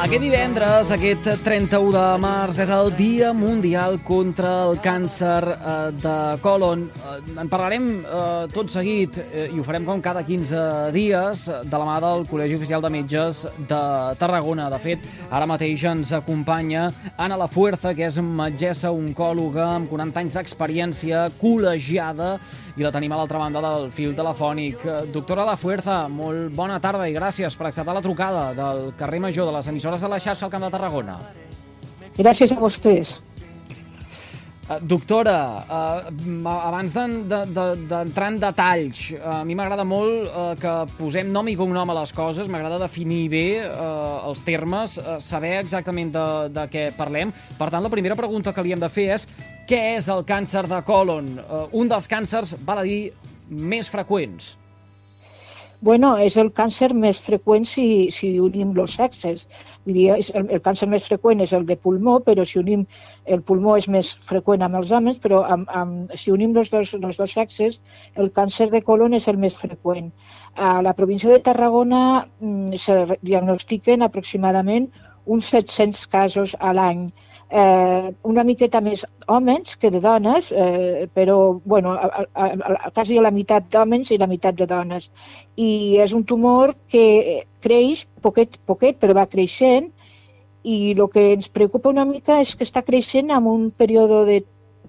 Aquest divendres, aquest 31 de març, és el Dia Mundial contra el Càncer eh, de Colon. Eh, en parlarem eh, tot seguit i ho farem com cada 15 dies de la mà del Col·legi Oficial de Metges de Tarragona. De fet, ara mateix ens acompanya Anna La Fuerza, que és metgessa oncòloga amb 40 anys d'experiència, col·legiada, i la tenim a l'altra banda del fil telefònic. Doctora La Fuerza, molt bona tarda i gràcies per acceptar la trucada del carrer Major de les emissores de la xarxa al Camp de Tarragona. Gràcies a vostès. Uh, doctora, uh, abans d'entrar de, de, en detalls, uh, a mi m'agrada molt uh, que posem nom i cognom a les coses, m'agrada definir bé uh, els termes, uh, saber exactament de, de què parlem. Per tant, la primera pregunta que li hem de fer és què és el càncer de colon? Uh, un dels càncers, val a dir, més freqüents. Bueno, és el càncer més freqüent si, si unim els sexes. Vull dir, el, el càncer més freqüent és el de pulmó, però si unim el pulmó és més freqüent amb els homes, però amb, amb, si unim els dos, els dos sexes, el càncer de colon és el més freqüent. A la província de Tarragona mm, se diagnostiquen aproximadament uns 700 casos a l'any eh, una miqueta més homes que de dones, eh, però bueno, a, a, a, quasi a la meitat d'homes i la meitat de dones. I és un tumor que creix poquet, poquet, però va creixent i el que ens preocupa una mica és que està creixent en un període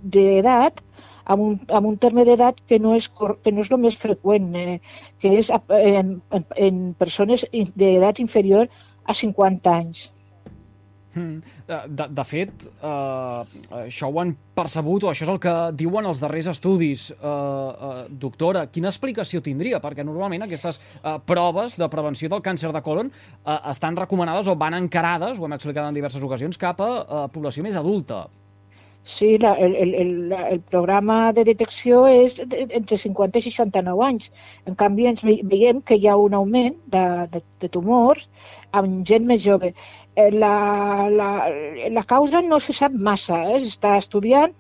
d'edat de, amb un, amb un terme d'edat que, no és, que no és el més freqüent, eh, que és en, en, en persones d'edat inferior a 50 anys. Mm. De, de fet, uh, això ho han percebut, o això és el que diuen els darrers estudis. Uh, uh, doctora, quina explicació tindria? Perquè normalment aquestes uh, proves de prevenció del càncer de colon uh, estan recomanades o van encarades, ho hem explicat en diverses ocasions, cap a uh, població més adulta. Sí, la, el, el, el, el programa de detecció és entre 50 i 69 anys. En canvi, ens veiem que hi ha un augment de, de, de tumors amb gent més jove. Eh, la, la, la causa no se sap massa, eh? s'està estudiant,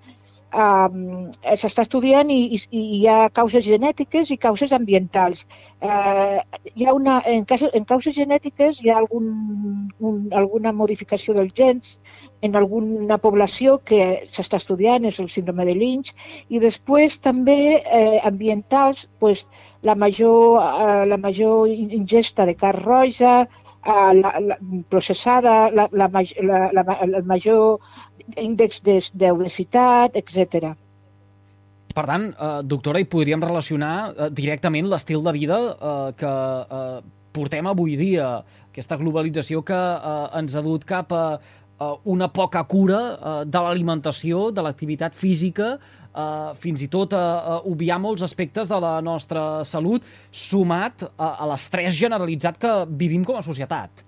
um, s'està estudiant i, i, i hi ha causes genètiques i causes ambientals. Uh, hi ha una, en, cas, en causes genètiques hi ha algun, un, alguna modificació dels gens en alguna població que s'està estudiant, és el síndrome de Lynch, i després també eh, ambientals, pues, la, major, eh, la major ingesta de carn roja, eh, la, la, processada, la, la, la, la, el major índex d'obesitat, etc. Per tant, eh, doctora, hi podríem relacionar eh, directament l'estil de vida eh, que eh, portem avui dia, aquesta globalització que eh, ens ha dut cap a una poca cura eh, de l'alimentació, de l'activitat física, eh, fins i tot a, a obviar molts aspectes de la nostra salut, sumat a, a l'estrès generalitzat que vivim com a societat.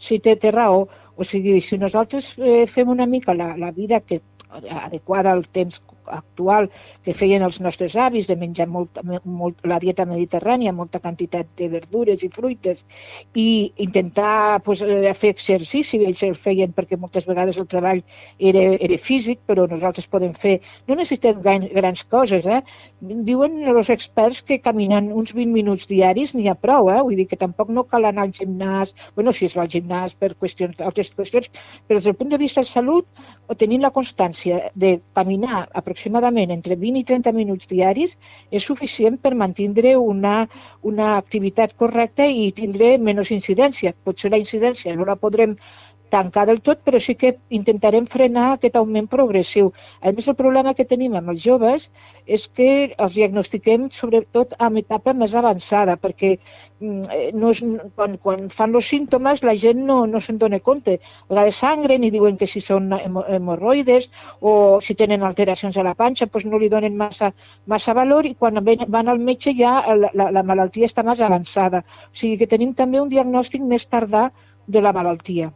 Sí, té, té raó. O sigui, si nosaltres eh, fem una mica la, la vida que adequada al temps actual que feien els nostres avis de menjar molt, molt, la dieta mediterrània, molta quantitat de verdures i fruites i intentar pues, eh, fer exercici, ells el feien perquè moltes vegades el treball era, era físic, però nosaltres podem fer, no necessitem grans, grans coses, eh? diuen els experts que caminant uns 20 minuts diaris n'hi ha prou, eh? vull dir que tampoc no cal anar al gimnàs, bueno, si es va al gimnàs per qüestions, altres qüestions, però des del punt de vista de salut, tenint la constància de caminar aproximadament aproximadament entre 20 i 30 minuts diaris és suficient per mantindre una, una activitat correcta i tindre menys incidència. Potser la incidència no la podrem tancar del tot, però sí que intentarem frenar aquest augment progressiu. A més, el problema que tenim amb els joves és que els diagnostiquem sobretot amb etapa més avançada, perquè mm, eh, no és, quan, quan fan els símptomes la gent no, no se'n dona compte. A vegades sangren i diuen que si són hemorroides o si tenen alteracions a la panxa, doncs no li donen massa, massa valor i quan van al metge ja la, la, la malaltia està més avançada. O sigui que tenim també un diagnòstic més tardà de la malaltia.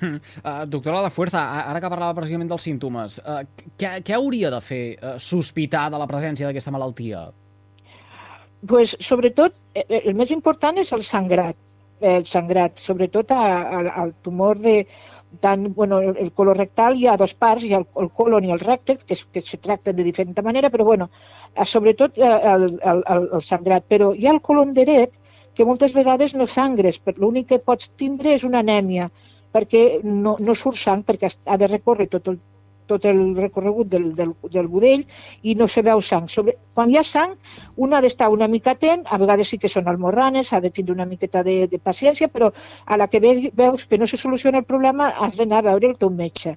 Uh, doctora La Fuerza, ara que parlava precisament dels símptomes, uh, què, què hauria de fer uh, sospitar de la presència d'aquesta malaltia? pues, sobretot, el més important és el sangrat, el sangrat, sobretot al tumor de, tant, bueno, el colorectal hi ha dos parts, hi ha el, el colon i el recte, que, es, que se tracten de diferent manera, però bueno, sobretot el, el, el, el sangrat. Però hi ha el colon dret, que moltes vegades no sangres, l'únic que pots tindre és una anèmia, perquè no, no surt sang, perquè ha de recórrer tot el, tot el recorregut del, del, del budell i no se veu sang. Sobre, quan hi ha sang, un ha d'estar una mica atent, a vegades sí que són almorranes, ha de tindre una miqueta de, de paciència, però a la que veus que no se soluciona el problema has d'anar a veure el teu metge.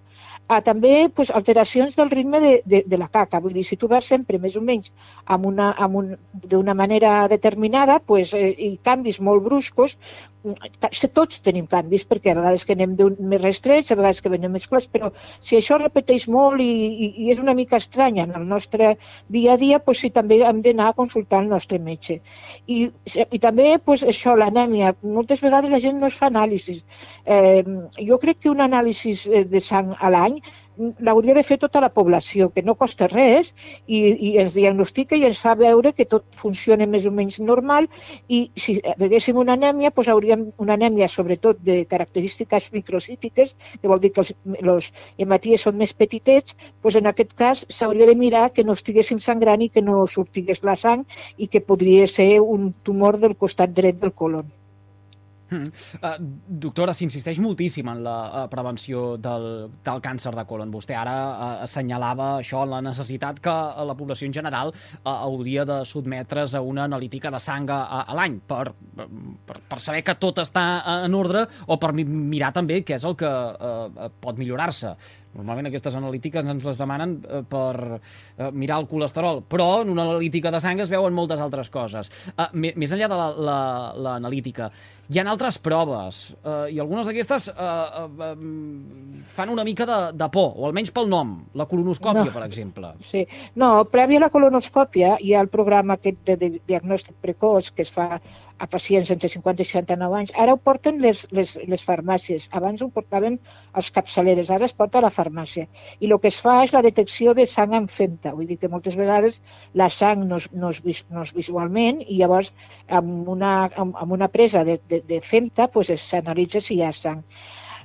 Ah, també pues, alteracions del ritme de, de, de la caca. Vull dir, si tu vas sempre més o menys amb una, amb un, d'una manera determinada pues, eh, i canvis molt bruscos, tots tenim canvis, perquè a vegades que anem més restrets, a vegades que venem més clars, però si això repeteix molt i, i, i és una mica estrany en el nostre dia a dia, pues, sí, també hem d'anar a consultar el nostre metge. I, i també pues, això, l'anèmia, moltes vegades la gent no es fa anàlisis. Eh, jo crec que un anàlisi de sang a l'any l'hauria de fer tota la població, que no costa res i, i ens diagnostica i ens fa veure que tot funciona més o menys normal i si veiéssim una anèmia, doncs hauríem una anèmia sobretot de característiques microcítiques, que vol dir que els, els hematies són més petitets, doncs en aquest cas s'hauria de mirar que no estiguéssim sangrant i que no sortigués la sang i que podria ser un tumor del costat dret del colon. Mm. Uh, doctora, s'insisteix moltíssim en la uh, prevenció del, del càncer de colon. Vostè ara uh, assenyalava això, la necessitat que la població en general uh, hauria de sotmetre's a una analítica de sang a, a l'any per, per, per saber que tot està en ordre o per mirar també què és el que uh, pot millorar-se. Normalment aquestes analítiques ens les demanen eh, per eh, mirar el colesterol, però en una analítica de sang es veuen moltes altres coses. Eh, més enllà de l'analítica, la, la, hi ha altres proves, eh, i algunes d'aquestes eh, eh, fan una mica de, de por, o almenys pel nom, la colonoscòpia, no, per exemple. Sí, no, prèvia a la colonoscòpia hi ha el programa aquest de, de diagnòstic precoç que es fa a pacients entre 50 i 69 anys. Ara ho porten les, les, les farmàcies. Abans ho portaven els capçaleres, ara es porta a la farmàcia. I el que es fa és la detecció de sang en femta. Vull dir que moltes vegades la sang no es, no es, no es visualment i llavors amb una, amb, amb una presa de, de, de femta pues, s'analitza si hi ha sang.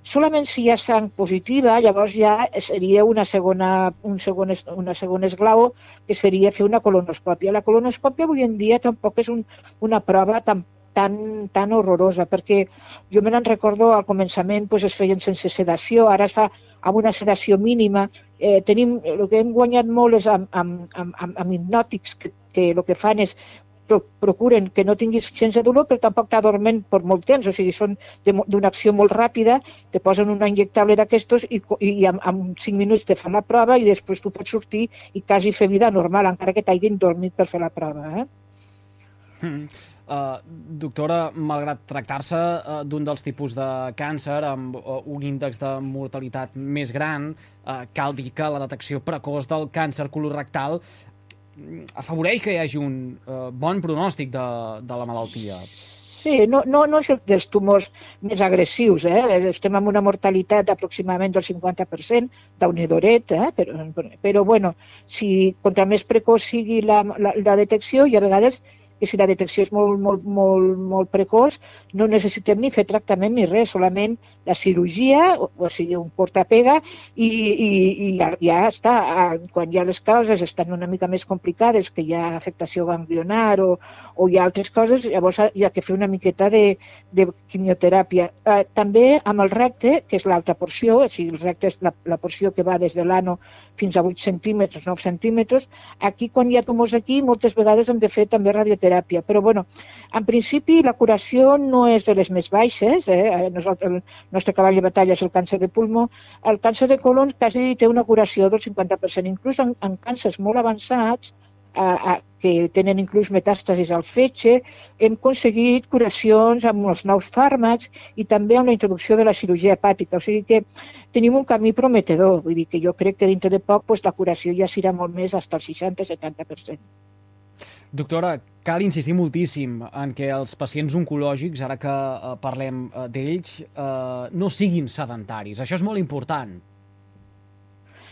Solament si hi ha sang positiva, llavors ja seria una segona, un segon, una segona esglau, que seria fer una colonoscòpia. La colonoscòpia avui en dia tampoc és un, una prova tan tan, tan horrorosa, perquè jo me recordo al començament pues, es feien sense sedació, ara es fa amb una sedació mínima. Eh, tenim, el que hem guanyat molt és amb, amb, amb, amb, amb hipnòtics, que, que el que fan és procuren que no tinguis gens de dolor, però tampoc t'adormen per molt temps, o sigui, són d'una acció molt ràpida, te posen una injectable d'aquestos i, i en, en 5 minuts te fan la prova i després tu pots sortir i quasi fer vida normal, encara que t'hagin dormit per fer la prova. Eh? Mm. Uh, doctora, malgrat tractar-se uh, d'un dels tipus de càncer amb uh, un índex de mortalitat més gran, uh, cal dir que la detecció precoç del càncer colorectal afavoreix que hi hagi un uh, bon pronòstic de, de la malaltia. Sí, no, no, no és dels tumors més agressius, eh? estem amb una mortalitat aproximadament del 50%, d'unidoret, eh? però, però bueno, si contra més precoç sigui la, la, la detecció i a vegades que si la detecció és molt, molt, molt, molt precoç, no necessitem ni fer tractament ni res, solament la cirurgia, o, o sigui, un portapega, i, i, i ja, ja està. Quan ja les causes estan una mica més complicades, que hi ha afectació ganglionar o, o hi ha altres coses, llavors hi ha que fer una miqueta de, de quimioteràpia. Eh, també amb el recte, que és l'altra porció, o sigui, el recte és la, la porció que va des de l'ano fins a 8 centímetres, 9 centímetres, aquí quan hi ha tumors aquí, moltes vegades hem de fer també radioteràpia. Però, bueno, en principi la curació no és de les més baixes. Eh? Nosaltres, el nostre cavall de batalla és el càncer de pulmó. El càncer de colon quasi té una curació del 50%. Inclús en, en càncers molt avançats, a, a, que tenen inclús metàstasis al fetge, hem aconseguit curacions amb els nous fàrmacs i també amb la introducció de la cirurgia hepàtica. O sigui que tenim un camí prometedor. Vull dir que jo crec que dintre de poc pues, la curació ja serà molt més, fins al 60-70%. Doctora, cal insistir moltíssim en que els pacients oncològics, ara que eh, parlem eh, d'ells, eh, no siguin sedentaris. Això és molt important.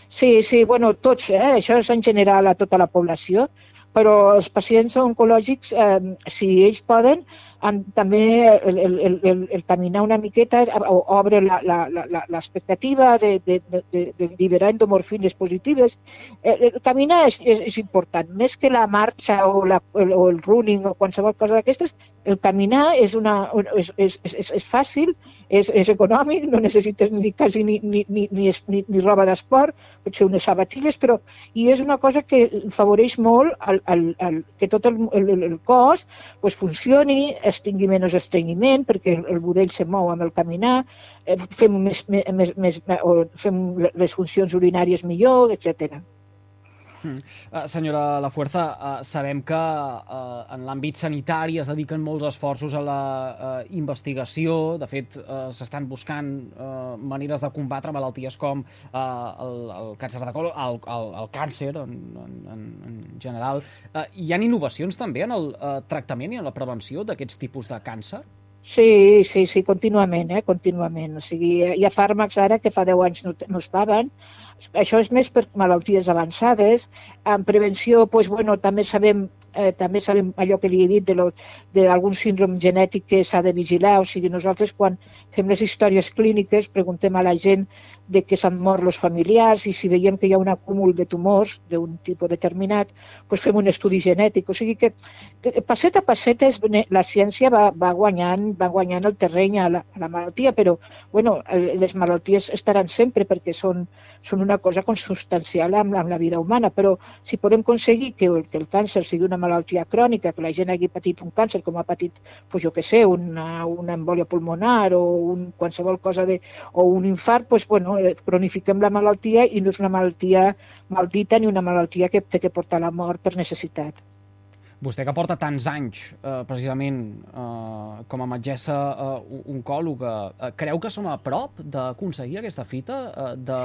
Sí, sí, bueno, tots, eh? això és en general a tota la població, però els pacients oncològics, eh, si ells poden, en, també el, el, el, el caminar una miqueta obre l'expectativa de, de, de, de, liberar endomorfines positives. El, el caminar és, és, és important, més que la marxa o, la, el, o el running o qualsevol cosa d'aquestes, el caminar és, una, és, és, és, és fàcil, és, és econòmic, no necessites ni quasi ni, ni, ni, ni, ni, ni roba d'esport, potser unes sabatilles, però i és una cosa que favoreix molt el, el, el, que tot el, el, el cos pues, funcioni, es tingui menys estrenyiment, perquè el, el budell se mou amb el caminar, eh, fem, més, més, més, o fem les funcions urinàries millor, etc. Mm. Uh, senyora La Fuerza, uh, sabem que uh, en l'àmbit sanitari es dediquen molts esforços a la investigació. De fet, s'estan buscant maneres de combatre malalties com el, el càncer de colon, el, el, el càncer en, en, en general. Hi ha innovacions també en el tractament i en la prevenció d'aquests tipus de càncer? Sí, sí, sí, contínuament, eh, contínuament. O sigui, hi ha fàrmacs ara que fa 10 anys no, no estaven, això és més per malalties avançades. En prevenció, doncs, bueno, també sabem eh, també sabem allò que li he dit d'algun síndrome genètic que s'ha de vigilar. O sigui, nosaltres quan fem les històries clíniques preguntem a la gent de que s'han mort els familiars i si veiem que hi ha un acúmul de tumors d'un tipus determinat, doncs fem un estudi genètic. O sigui que, que passet a passet és, la ciència va, va, guanyant, va guanyant el terreny a la, a la malaltia, però bueno, les malalties estaran sempre perquè són, són una cosa consubstancial amb, amb la vida humana, però si podem aconseguir que, que el càncer sigui una malaltia crònica, que la gent hagi patit un càncer com ha patit, pues jo que sé, una, una embòlia pulmonar o un, qualsevol cosa de, o un infart, pues, bueno, eh, cronifiquem la malaltia i no és una malaltia maldita ni una malaltia que té que portar la mort per necessitat. Vostè que porta tants anys, eh, precisament, eh, com a metgessa eh, oncòloga, eh, creu que som a prop d'aconseguir aquesta fita, eh, de,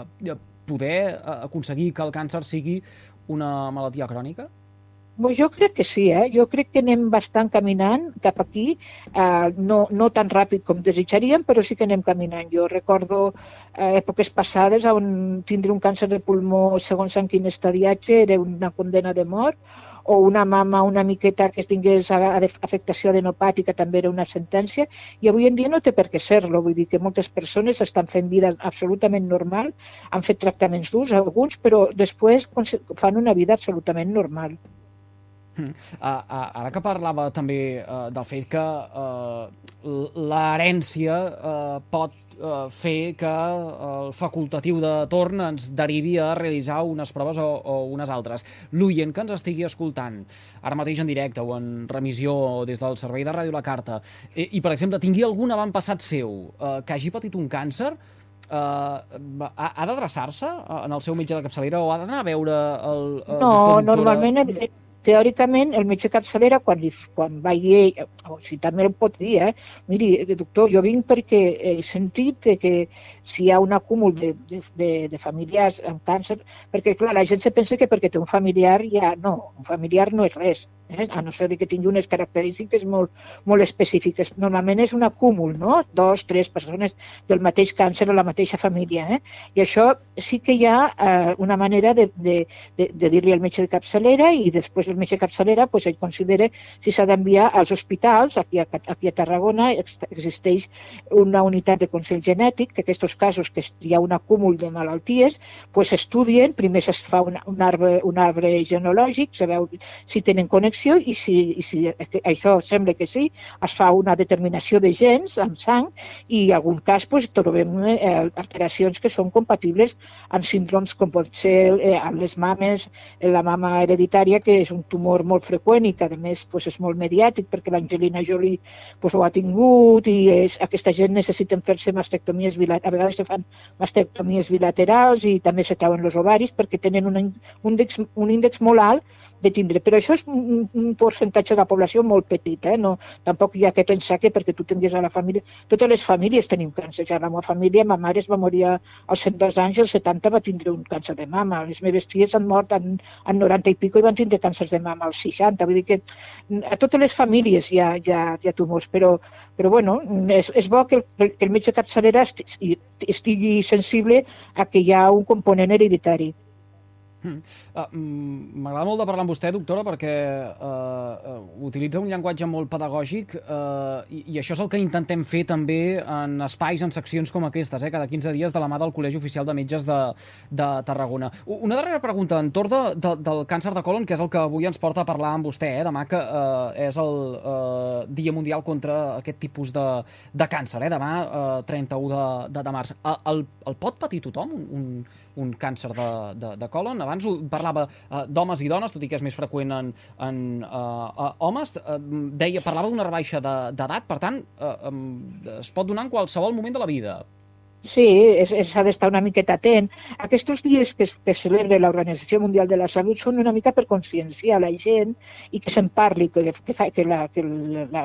eh, de poder eh, aconseguir que el càncer sigui una malaltia crònica? Jo crec que sí, eh? jo crec que anem bastant caminant cap aquí, eh, no, no tan ràpid com desitjaríem, però sí que anem caminant. Jo recordo eh, èpoques passades on tindre un càncer de pulmó segons en quin estadiatge era una condena de mort, o una mama una miqueta que tingués afectació adenopàtica també era una sentència, i avui en dia no té per què ser-lo. Vull dir que moltes persones estan fent vida absolutament normal, han fet tractaments durs, alguns, però després fan una vida absolutament normal. Uh, ara que parlava també uh, del fet que uh, l'herència uh, pot fer que el facultatiu de torn ens derivi a realitzar unes proves o, o unes altres. L'oient que ens estigui escoltant, ara mateix en directe o en remissió des del servei de Ràdio La Carta, i, i per exemple, tingui algun avantpassat seu uh, que hagi patit un càncer, Uh, ha, ha d'adreçar-se en el seu metge de capçalera o ha d'anar a veure el, el no, normalment teòricament, el metge capçalera, quan, li, quan vagi o si també ho pot dir, eh? miri, doctor, jo vinc perquè he sentit que si hi ha un acúmul de, de, de, de familiars amb càncer, perquè clar, la gent se pensa que perquè té un familiar ja no, un familiar no és res, eh? a no ser que tingui unes característiques molt, molt específiques. Normalment és un acúmul, no? Dos, tres persones del mateix càncer o la mateixa família. Eh? I això sí que hi ha eh, una manera de, de, de, de dir-li al metge de capçalera i després el metge de capçalera pues, ell considera si s'ha d'enviar als hospitals. Aquí a, aquí a Tarragona existeix una unitat de consell genètic que aquests casos que hi ha un acúmul de malalties pues, s'estudien, primer es fa un, un, arbre, un arbre genològic, se veu si tenen connexió i si, i si això sembla que sí, es fa una determinació de gens amb sang i en algun cas pues, trobem eh, alteracions que són compatibles amb síndromes com pot ser eh, amb les mames, eh, la mama hereditària, que és un tumor molt freqüent i que a més pues, és molt mediàtic perquè l'Angelina Jolie pues, ho ha tingut i és, aquesta gent necessiten fer-se mastectomies bilaterals, vegades se fan mastectomies bilaterals i també se trauen els ovaris perquè tenen un, índex, un índex molt alt de tindre. Però això és un, un percentatge de la població molt petit, eh? no, tampoc hi ha que pensar que perquè tu tinguis a la família... Totes les famílies tenim càncer. Ja la meva família, ma mare es va morir als 102 anys i als 70 va tindre un càncer de mama. Les meves filles han mort en, en 90 i pico i van tindre càncer de mama als 60. Vull dir que a totes les famílies hi ha, hi ha, hi ha tumors, però, però bueno, és, és bo que el, que el metge capçalera estigui sensible a que hi ha un component hereditari. Mm. Uh, M'agrada molt de parlar amb vostè, doctora, perquè uh, utilitza un llenguatge molt pedagògic uh, i, i això és el que intentem fer també en espais, en seccions com aquestes, eh, cada 15 dies de la mà del Col·legi Oficial de Metges de, de Tarragona. Una darrera pregunta, entorn de, de, del càncer de colon, que és el que avui ens porta a parlar amb vostè, eh, demà que uh, és el uh, Dia Mundial contra aquest tipus de, de càncer, eh, demà uh, 31 de, de, de març. El, el pot patir tothom, un, un càncer de, de, de colon? Abans abans parlava uh, d'homes i dones, tot i que és més freqüent en, en uh, homes, deia, parlava d'una rebaixa d'edat, de, per tant, uh, um, es pot donar en qualsevol moment de la vida. Sí, s'ha d'estar una miqueta atent. Aquests dies que, que celebra l'Organització Mundial de la Salut són una mica per conscienciar la gent i que se'n parli, que, que, fa, que, la, que la,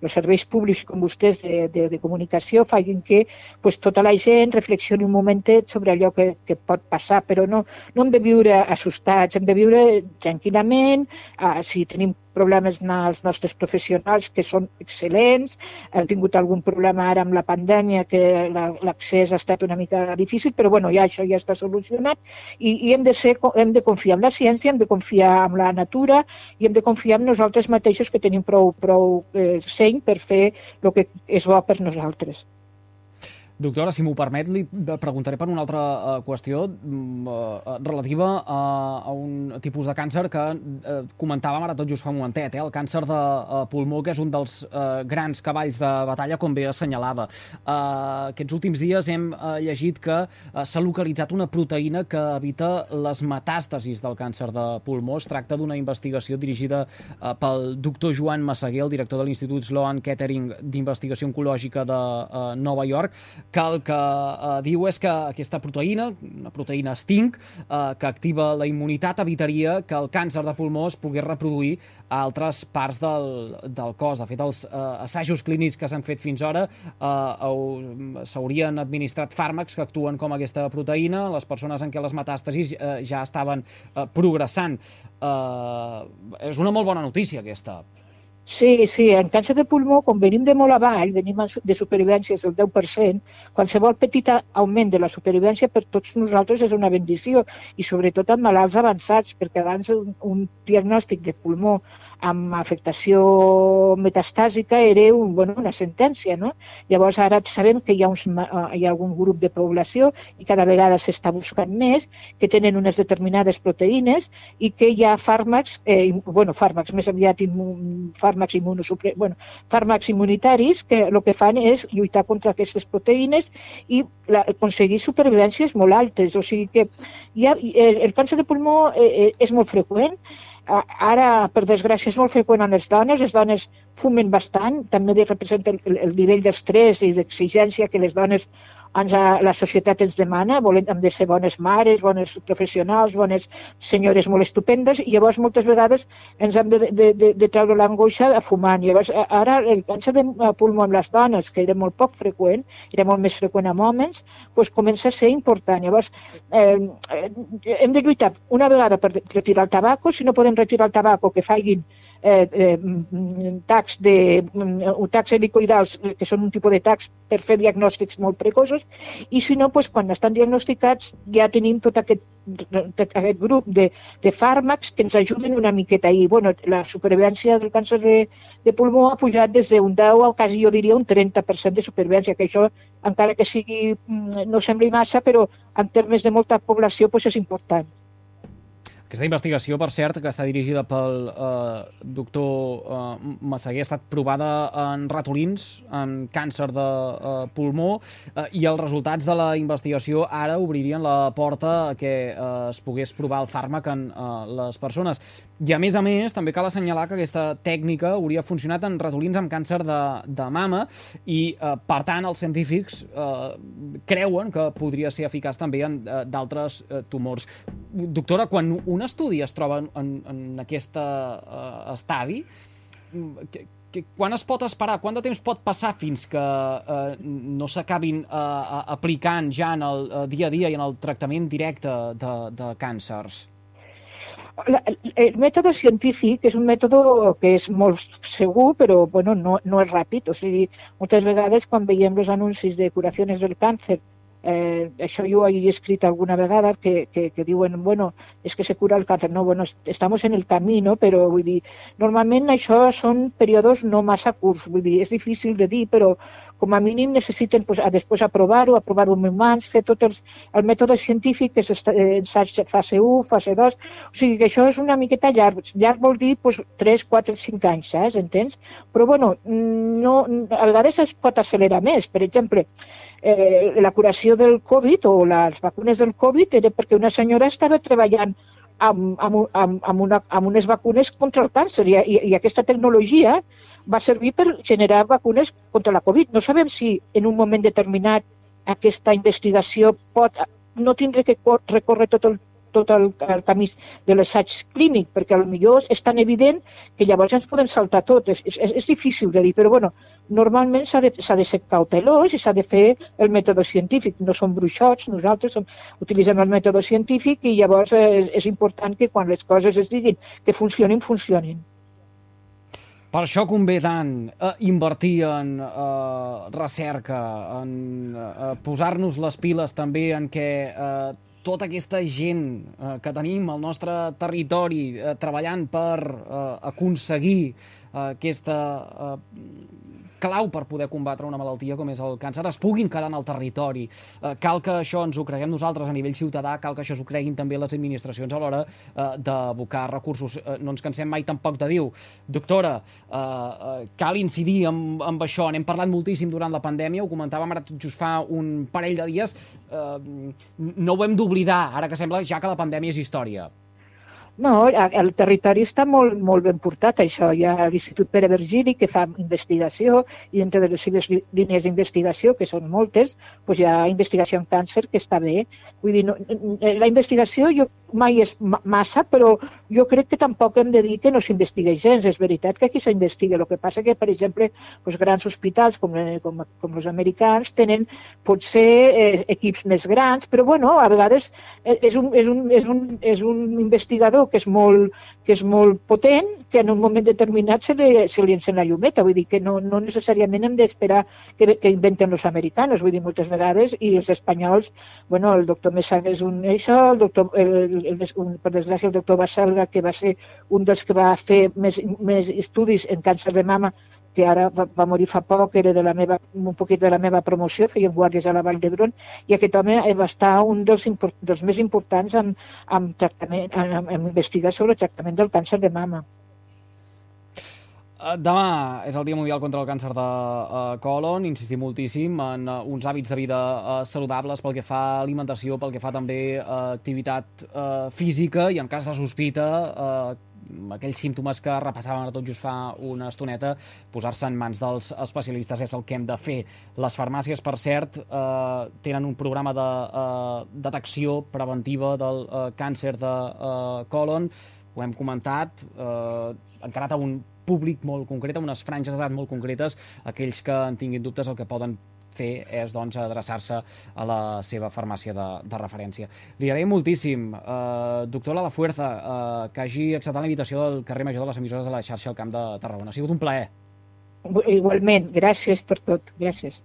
els serveis públics com vostès de, de, de comunicació facin que pues, tota la gent reflexioni un momentet sobre allò que, que pot passar, però no, no hem de viure assustats, hem de viure tranquil·lament, uh, si tenim problemes als nostres professionals que són excel·lents, hem tingut algun problema ara amb la pandèmia que l'accés ha estat una mica difícil, però bueno, ja això ja està solucionat i, i hem, de ser, hem de confiar en la ciència, hem de confiar en la natura i hem de confiar en nosaltres mateixos que tenim prou, prou eh, seny per fer el que és bo per nosaltres. Doctora, si m'ho permet, li preguntaré per una altra uh, qüestió uh, relativa a, un tipus de càncer que comentàvem ara tot just fa un momentet, eh? el càncer de pulmó, que és un dels grans cavalls de batalla, com bé assenyalava. Aquests últims dies hem llegit que s'ha localitzat una proteïna que evita les metàstasis del càncer de pulmó. Es tracta d'una investigació dirigida pel doctor Joan Massaguer, el director de l'Institut Sloan Kettering d'Investigació Oncològica de Nova York, que el que eh, diu és que aquesta proteïna, una proteïna Sting, eh, que activa la immunitat, evitaria que el càncer de pulmó es pogués reproduir a altres parts del, del cos. De fet, els eh, assajos clínics que s'han fet fins ara eh, s'haurien administrat fàrmacs que actuen com aquesta proteïna les persones en què les metàstasis eh, ja estaven eh, progressant. Eh, és una molt bona notícia, aquesta. Sí, sí, en càncer de pulmó, com venim de molt avall, venim de supervivències del 10%, qualsevol petit augment de la supervivència per tots nosaltres és una bendició, i sobretot en malalts avançats, perquè abans un, un diagnòstic de pulmó amb afectació metastàsica era un, bueno, una sentència. No? Llavors ara sabem que hi ha, uns, eh, hi ha algun grup de població i cada vegada s'està buscant més que tenen unes determinades proteïnes i que hi ha fàrmacs, eh, bueno, fàrmacs més aviat immun, fàrmacs, immunosupre, bueno, fàrmacs immunitaris que el que fan és lluitar contra aquestes proteïnes i la, aconseguir supervivències molt altes. O sigui que ha, el, el càncer de pulmó eh, eh, és molt freqüent, ara, per desgràcia, és molt freqüent en les dones. Les dones fumen bastant, també representa el, el nivell d'estrès i d'exigència que les dones ens, la societat ens demana, volem, hem de ser bones mares, bones professionals, bones senyores molt estupendes, i llavors moltes vegades ens hem de, de, de, de treure l'angoixa a fumant. Llavors, ara el càncer de pulmó amb les dones, que era molt poc freqüent, era molt més freqüent amb homes, doncs comença a ser important. Llavors, eh, hem de lluitar una vegada per retirar el tabaco, si no podem retirar el tabaco, que facin eh, eh, tacs, de, tacs helicoidals, que són un tipus de tacs per fer diagnòstics molt precoços, i si no, pues, quan estan diagnosticats ja tenim tot aquest, tot aquest grup de, de fàrmacs que ens ajuden una miqueta. I bueno, la supervivència del càncer de, de pulmó ha pujat des d'un 10 a quasi jo diria un 30% de supervivència, que això, encara que sigui, no sembli massa, però en termes de molta població pues, és important. Aquesta investigació, per cert, que està dirigida pel eh, doctor eh, Massaguer, ha estat provada en ratolins, en càncer de eh, pulmó, eh, i els resultats de la investigació ara obririen la porta a que eh, es pogués provar el fàrmac en eh, les persones. I a més a més, també cal assenyalar que aquesta tècnica hauria funcionat en ratolins amb càncer de, de mama i, eh, per tant, els científics eh, creuen que podria ser eficaç també en eh, d'altres eh, tumors. Doctora, quan un estudi es troba en, en, aquest uh, estadi, que, que, quan es pot esperar, quant de temps pot passar fins que uh, no s'acabin uh, aplicant ja en el uh, dia a dia i en el tractament directe de, de càncers? El mètode científic és un mètode que és molt segur, però bueno, no, no és ràpid. O sigui, moltes vegades quan veiem de curacions del càncer Eh, això jo he escrit alguna vegada que, que, que diuen, bueno, és que se cura el càncer. No, bueno, estamos en el camí, no? Però vull dir, normalment això són períodes no massa curts, vull dir, és difícil de dir, però com a mínim necessiten pues, a després aprovar-ho, aprovar-ho en humans, fer tot els, el mètode científic, que és ensaig fase 1, fase 2, o sigui que això és una miqueta llarg. Llarg vol dir pues, 3, 4, 5 anys, saps? Entens? Però, bueno, no, a vegades es pot accelerar més. Per exemple, eh, la curació del Covid o les vacunes del Covid era perquè una senyora estava treballant amb, amb, amb, amb, una, amb unes vacunes contra el càncer i, i, i aquesta tecnologia va servir per generar vacunes contra la Covid. No sabem si en un moment determinat aquesta investigació pot no tindre que recórrer tot el tot el, el camí de l'assaig clínic, perquè millor és tan evident que llavors ens podem saltar tot. És, és, és difícil de dir, però bueno, normalment s'ha de, de ser cautelós i s'ha de fer el mètode científic. No som bruixots, nosaltres som, utilitzem el mètode científic i llavors és, és important que quan les coses es diguin que funcionin, funcionin. Per això convé tant eh, invertir en eh, recerca, en eh, posar-nos les piles també en què eh, tota aquesta gent eh, que tenim al nostre territori eh, treballant per eh, aconseguir eh, aquesta eh, clau per poder combatre una malaltia com és el càncer es puguin quedar en el territori. Eh, cal que això ens ho creguem nosaltres a nivell ciutadà, cal que això s'ho creguin també les administracions a l'hora eh, d'abocar recursos. Eh, no ens cansem mai tampoc de dir doctora, eh, eh, cal incidir amb, amb això. N'hem parlat moltíssim durant la pandèmia, ho comentàvem ara just fa un parell de dies. Eh, no ho hem d'oblidar, ara que sembla ja que la pandèmia és història. No, el territori està molt, molt ben portat, això. Hi ha l'Institut Pere Virgili, que fa investigació, i entre les seves línies d'investigació, que són moltes, doncs hi ha investigació en càncer, que està bé. Vull dir, no, la investigació jo mai és massa, però jo crec que tampoc hem de dir que no s'investiga gens. És veritat que aquí s'investiga. El que passa que, per exemple, doncs grans hospitals com, eh, com, com els americans tenen potser eh, equips més grans, però bueno, a vegades eh, és un, és un, és un, és un investigador que és molt, que és molt potent, que en un moment determinat se li, se li encén la llumeta. Vull dir que no, no necessàriament hem d'esperar que, que inventen els americans, vull dir, moltes vegades, i els espanyols, bueno, el doctor Messang és un això, el doctor, el, el, un, per desgràcia, el doctor Baselga, que va ser un dels que va fer més, més estudis en càncer de mama, que ara va, va morir fa poc, era de la meva, un poquet de la meva promoció, feien guàrdies a la Vall d'Hebron, i aquest home va estar un dels, import, dels més importants en, en, tractament, en, en, en investigar sobre el tractament del càncer de mama. Eh, demà és el Dia Mundial contra el Càncer de uh, colon. Insistim moltíssim en uh, uns hàbits de vida uh, saludables pel que fa a alimentació, pel que fa també a uh, activitat uh, física i en cas de sospita uh, aquells símptomes que repassàvem ara tot just fa una estoneta, posar-se en mans dels especialistes és el que hem de fer. Les farmàcies, per cert, eh, tenen un programa de eh, detecció preventiva del eh, càncer de eh, colon, ho hem comentat, eh, encarat a un públic molt concret, a unes franges d'edat molt concretes, aquells que en tinguin dubtes el que poden fer és doncs, adreçar-se a la seva farmàcia de, de referència. Li agraïm moltíssim, eh, doctor La Fuerza, eh, que hagi acceptat la invitació del carrer Major de les emissores de la xarxa al Camp de Tarragona. Ha sigut un plaer. Igualment, gràcies per tot. Gràcies.